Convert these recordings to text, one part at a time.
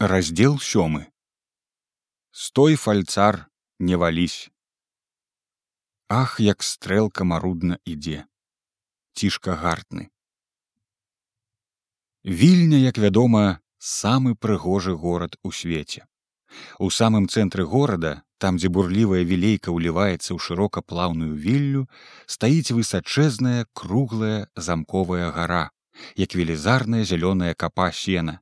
раздел сёмы. Стой фальцар не вались. Ах як стрэлка марудна ідзе. Цішка гартны. Вільня як вядома самы прыгожы горад у свеце. У самым цэнтры горада там дзе бурлівая вілейка ўліваецца ў шырока плаўную віллю стаіць высачэзная круглая замковая гара як велізарная зялёная капа сена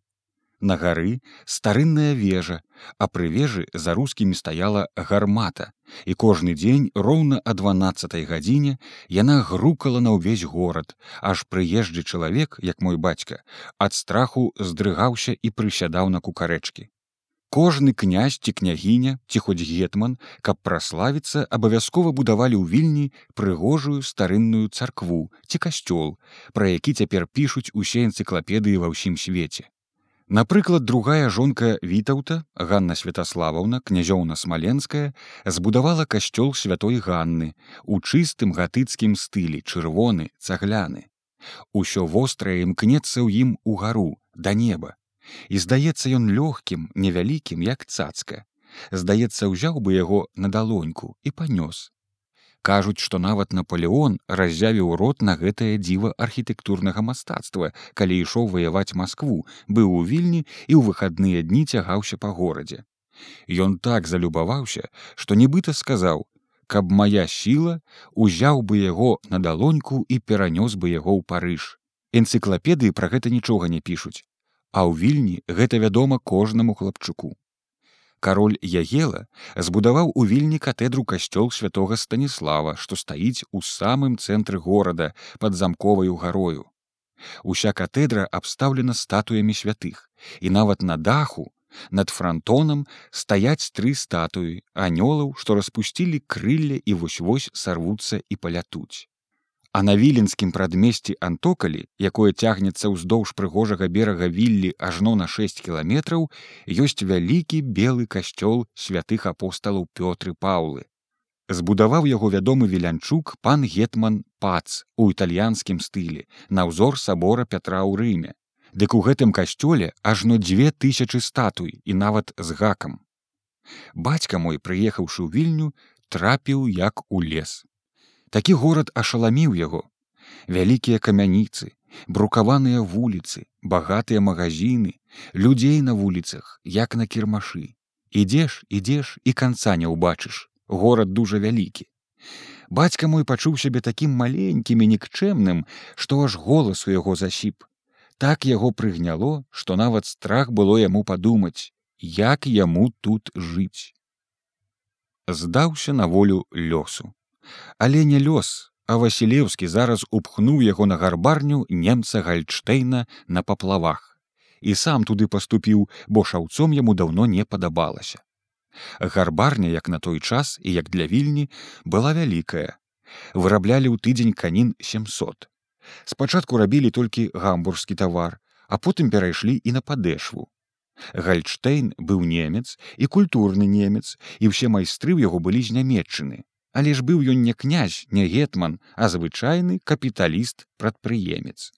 На гары старынная вежа, а пры вежы за рускімі стаяла гармата, і кожны дзень роўна а 12 гадзіне яна грукала на ўвесь горад, аж прыезджы чалавек, як мой бацька, ад страху здрыгаўся і прысядаў на кукарэчкі. Кожны князь ці княгіня ці хоць гетман, каб праславіцца, абавязкова будавалі ў вільні прыгожую старынную царкву ці касцёл, пра які цяпер пішуць усе энцыклапедыі ва ўсім свеце. Напрыклад, другая жонка Вітаўта, Ганна Святаславаўна, князёўна Смаленская, збудавала касцёл святой Ганны у чыстым гатыцкім стылі чырвоны, цагляны. Усё вострае імкнецца ў ім угару, да неба. І здаецца ён лёгкім, невялікім, як цацка. Здаецца, узяў бы яго на далоньку і панёс кажуць што нават наполеон раззявіў рот на гэтае дзіва архітэктурнага мастацтва калі ішоў ваяваць москву быў у вільні і ў выхадныя дні цягаўся па горадзе. Ён так залюбаваўся што нібыта сказаў каб моя сіла узяў бы яго на далоньку і перанёс бы яго ў парыж энцыклапедыі пра гэта нічога не пішуць а ў вільні гэта вядома кожнаму хлапчуку кароль ягела збудаваў у вільні катэдру касцёл святого станіслава што стаіць у самым цэнтры горада под замковаю гарою. Уся катэдра абстаўлена статуямі святых і нават на даху над франтонам стаяць тры статуі анёлаў што распусцілі крылля і вось-вось сарвуцца і палятуць А на віленскім прадмесці антокалі, якое цягнецца ўздоўж прыгожага берага віллі ажно на 6 кіламетраў, ёсць вялікі белы касцёл святых апосталаў Пётры Паўлы. Збудаваў яго вядомы вілянчук пан гетман пац у італьянскім стылі на ўзор сабора Пятра ў рыме. Дык у гэтым касцёле ажно дзве тысячи статуй і нават з гакам. Бацька мой, прыехаўшы ў вільню, трапіў як у лес такі горад ашаламіў яго. Вялікія камяніцы брукаваныя вуліцы багатыя магазины людзей на вуліцах як на кірмашы. Ідзеш ідзеш і канца не ўбачыш. Горад дужа вялікі. Бацька мой пачуў сябе такім маленькім і нікчэмным што аж голас у яго засіп. Так яго прыгняло што нават страх было яму падумаць як яму тут жыць. Здаўся на волю лёсу але не лёс а васілеўскі зараз упхнуў яго на гарбарню немца гальштейна на паплавах. І сам туды паступіў бо шаўцом яму даўно не падабалася. Гарбарня як на той час і як для вільні была вялікая. Выраблялі ў тыдзень канін 700 спачатку рабілі толькі гамбургскі тавар а потым перайшлі і на падэшву. Гальштейн быў немец і культурны немец і ўсе майстры ў яго былі з нямметчыны але ж быў ён не князь не гетман а звычайны капіталіст прадпрыемец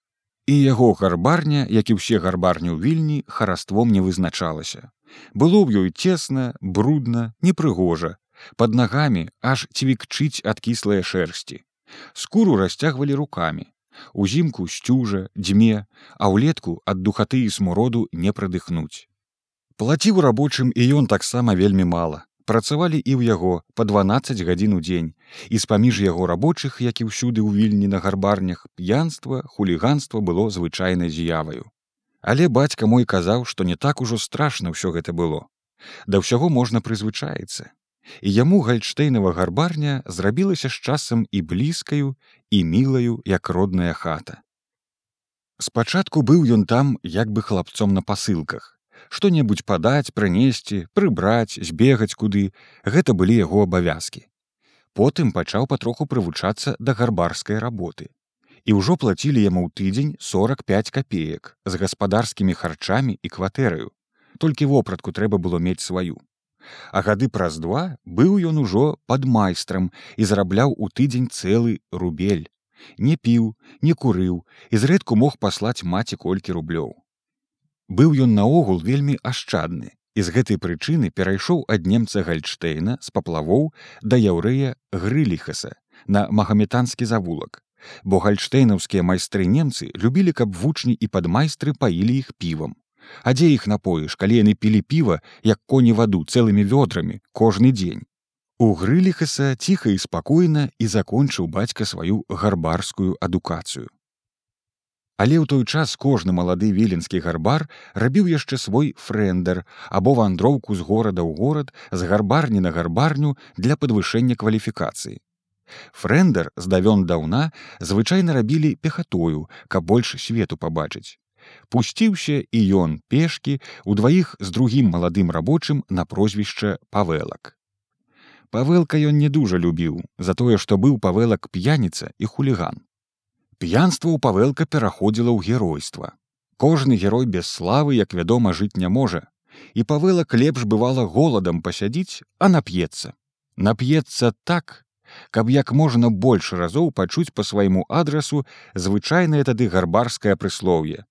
і яго гарбарня як і ўсе гарбарні ў вільні хараством не вызначалася. Было ў ёй цесна брудна непрыгожа. Под нагамі аж цвікчыць ад кіслыя шэрсці. Скуру расцягвалі руками узімку сцюжа дзьме а ўлетку ад духаты і смуроду не прадыхнуць. Плаціў рабочым і ён таксама вельмі мала працавалі і ў яго по 12 гадзін у дзень. І з-паміж яго рабочых як і ўсюды ў вільні на гарбарнях п'янства хуліганства было звычайнай з'яваю. Але бацька мой казаў што не так ужо страшна ўсё гэта было. Да ўсяго можна прызвычаецца і яму гальштейнава гарбарня зрабілася з часам і блізкаю і мілаю як родная хата. Спачатку быў ён там як бы хлапцом на пасылках што-небудзь падаць прынесці прыбраць збегаць куды. Гэта былі яго абавязкі. Потым пачаў патроху прывучацца да гарбарскай работы. І ўжо плацілі яму ў тыдзень 45 копеек з гаспадарскімі харчамі і кватэраю. Толькі вопратку трэба было мець сваю. А гады праз два быў ён ужо пад майстрам і зарабляў у тыдзень цэлы рубель. Не піў не курыў і зрэдку мог паслаць маці колькі рублёў быў ён наогул вельмі ашчадны і з гэтай прычыны перайшоў ад немца гальштейна з паплавоў да яўрэя грыліхаса на магаметанскі завулак. Бо гальштейнаўскія майстры немцы любілі каб вучні і падмайстры паілі іх півам. А дзе іх напоіш калі яны пілі піва як коні ваду цэлымі вёдрамі кожны дзень? У грыліхаса ціха і спакойна і закончыў бацька сваю гарбарскую адукацыю Але ў той час кожны малады віленскі гарбар рабіў яшчэ свой фрэндер або вандроўку з горада ў горад з гарбарні на гарбарню для падвышэння кваліфікацыі. Фрэндер з давён даўна звычайна рабілі пехатою, каб больш свету пабачыць. Пусціўся і ён пешкі удваіх з другім маладым рабочым на прозвішча павелак. Павелка ён не дужа любіў за тое, што быў павелак п'яніца і хуліган п'янства ў павелка пераходзіла ў геройства. Кожны герой без славы, як вядома, жыць не можа. І павылак лепш бывала голадам пасядзіць, а нап'ецца. Нап'ецца так, каб як можна больш разоў пачуць па свайму адрасу звычайнае тады гарбарскае прыслоўе: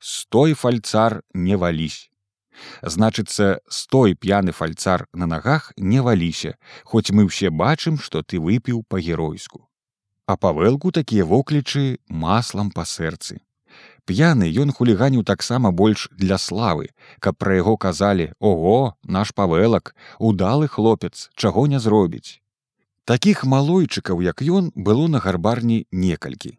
Стой фальцар не валісь. Значыцца, стой п'яны фальцар на нагах не валіся, хоць мы ўсе бачым, што ты выпіў па-геройску а павэлку такія воклічы маслам па сэрцы. П'яны ён хуліганіў таксама больш для славы, каб пра яго казалі: Ого, наш павэлак, удалы хлопец, чаго не зробіць. Такіх малойчыкаў, як ён, было на гарбарні некалькі.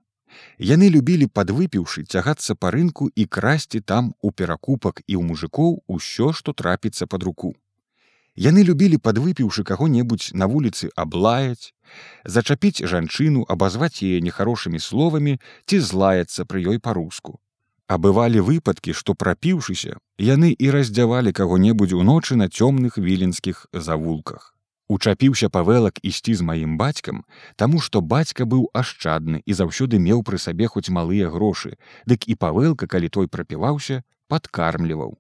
Яны любілі падвыпіўшы цягацца па рынку і красці там у перакупак і ў мужикоў усё, што трапіцца пад руку. Яны любілі падвыпіўшы каго-небудзь на вуліцы аблаяць, зачапіць жанчыну, абазваць яе нехарошымі словамі ці злаяцца пры ёй па-руску. А бывалі выпадкі, што прапіўшыся, яны і раздзявалі каго-небудзь уночы на цёмных віленскіх завулках. Учапіўся павелак ісці з маім бацькам, таму што бацька быў ашчадны і заўсёды меў пры сабе хоць малыя грошы, дык і павелка, калі той прапіваўся, падкармліваў.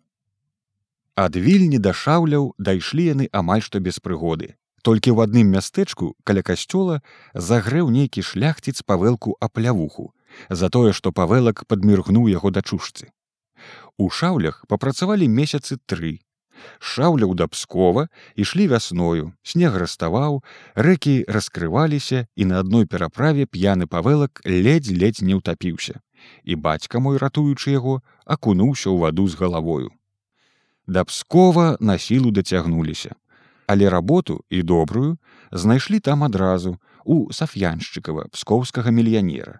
Ад вільні да шаўляў дайшлі яны амаль што без прыгоды. Толькі ў адным мястэчку каля касцёла загрэў нейкі шляхціц павэлку аплявуху, за тое, што павелак падміргнуў яго дачушцы. У шаўлях папрацавалі месяцы тры. Шаўляў да пскова ішлі вясною, снег раставаў, рэкі раскрываліся і на адной пераправе п'яны павелак ледзь-ледзь не ўтапіўся. І бацька мой ратуючы яго, акунуўся ў ваду з галавою да пскова на сілу дацягнуліся. Але работу і добрую знайшлі там адразу у саф'яншчыкава пскоўскага мільянера.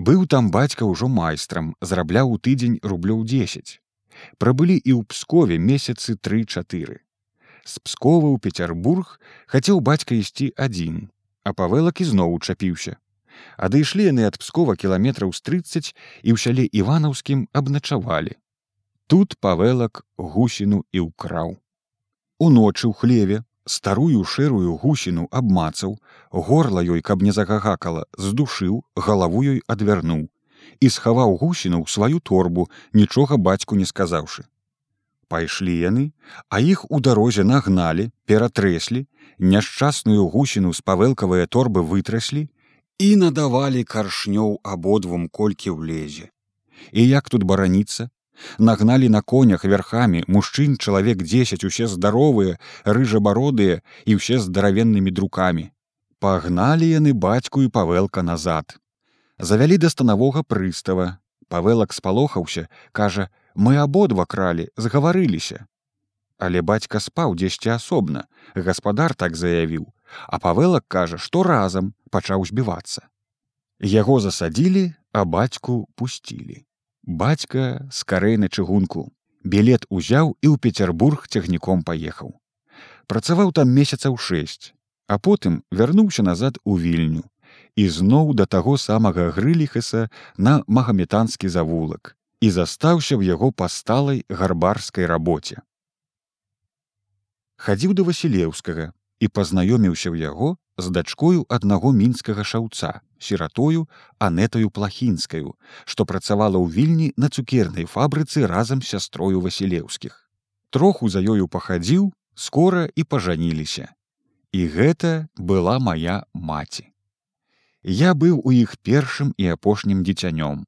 Быў там бацька ўжо майстрам, зарабляў у тыдзень рублёў 10. Прабылі і ў пскове месяцы тры-чатыры. З пскова ў Петербург хацеў бацька ісці адзін, а павелак ізноў чапіўся. Адышлі яны ад пскова кіламетраў з 30 і ў сяле іванаўскім абначавалі. Тут павелак гусіну і ўкраў. Уночы ў хлеве старую шэрую гусіну абмацаў, горла ёй, каб не загагакала, здушыў, галаву ёй адвярнуў і схаваў гусіну ў сваю торбу, нічога бацьку не сказаўшы. Пайшлі яны, а іх у дарозе нагналі, ператрэслі, няшчасную гусіну з павелкавыя торбы вытраслі і надавалі каршнёў абодвум колькі ўлезе. І як тут бараніцца, нагналі на конях верхамі мужчын чалавек 10 усе здаровыя рыжабародыя і ўсе здаравеннымі друкамі. Пагналі яны бацьку і павелка назад. Завялі да станавога прыстава. Павелак спалохаўся кажа мы абодва кралі згаварыліся але бацька спаў дзесьці асобна гаспадар так заявіў а павелак кажа што разам пачаў збівацца. Яго засадзілі а бацьку пусцілі Бацька скарэй на чыгунку. Білет узяў і ў Петербург цягніком паехаў. Працаваў там месяцаў шэсць, а потым вярнуўся назад у вільню і зноў да таго самага грыліхаса на магаметанскі завулак і застаўся ў яго пасталай гарбарскай рабоце. Хадзіў да Васілеўскага і пазнаёміўся ў яго з дачкою аднаго мінскага шаўца сіратою анетаю плахінскаю што працавала ў вільні на цукернай фабрыцы разам з сястрою васілеўскіх. Троху за ёю пахадзіў скора і пажаніліся. І гэта была моя маці. Я быў у іх першым і апошнім дзіцянём.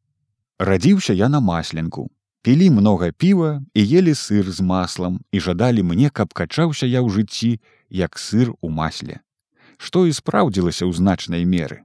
Радзіўся я на масленку пілі многа піва і ели сыр з маслам і жадалі мне, каб качаўся я ў жыцці, як сыр у масле. Што і спраўдзілася ў значнай меры.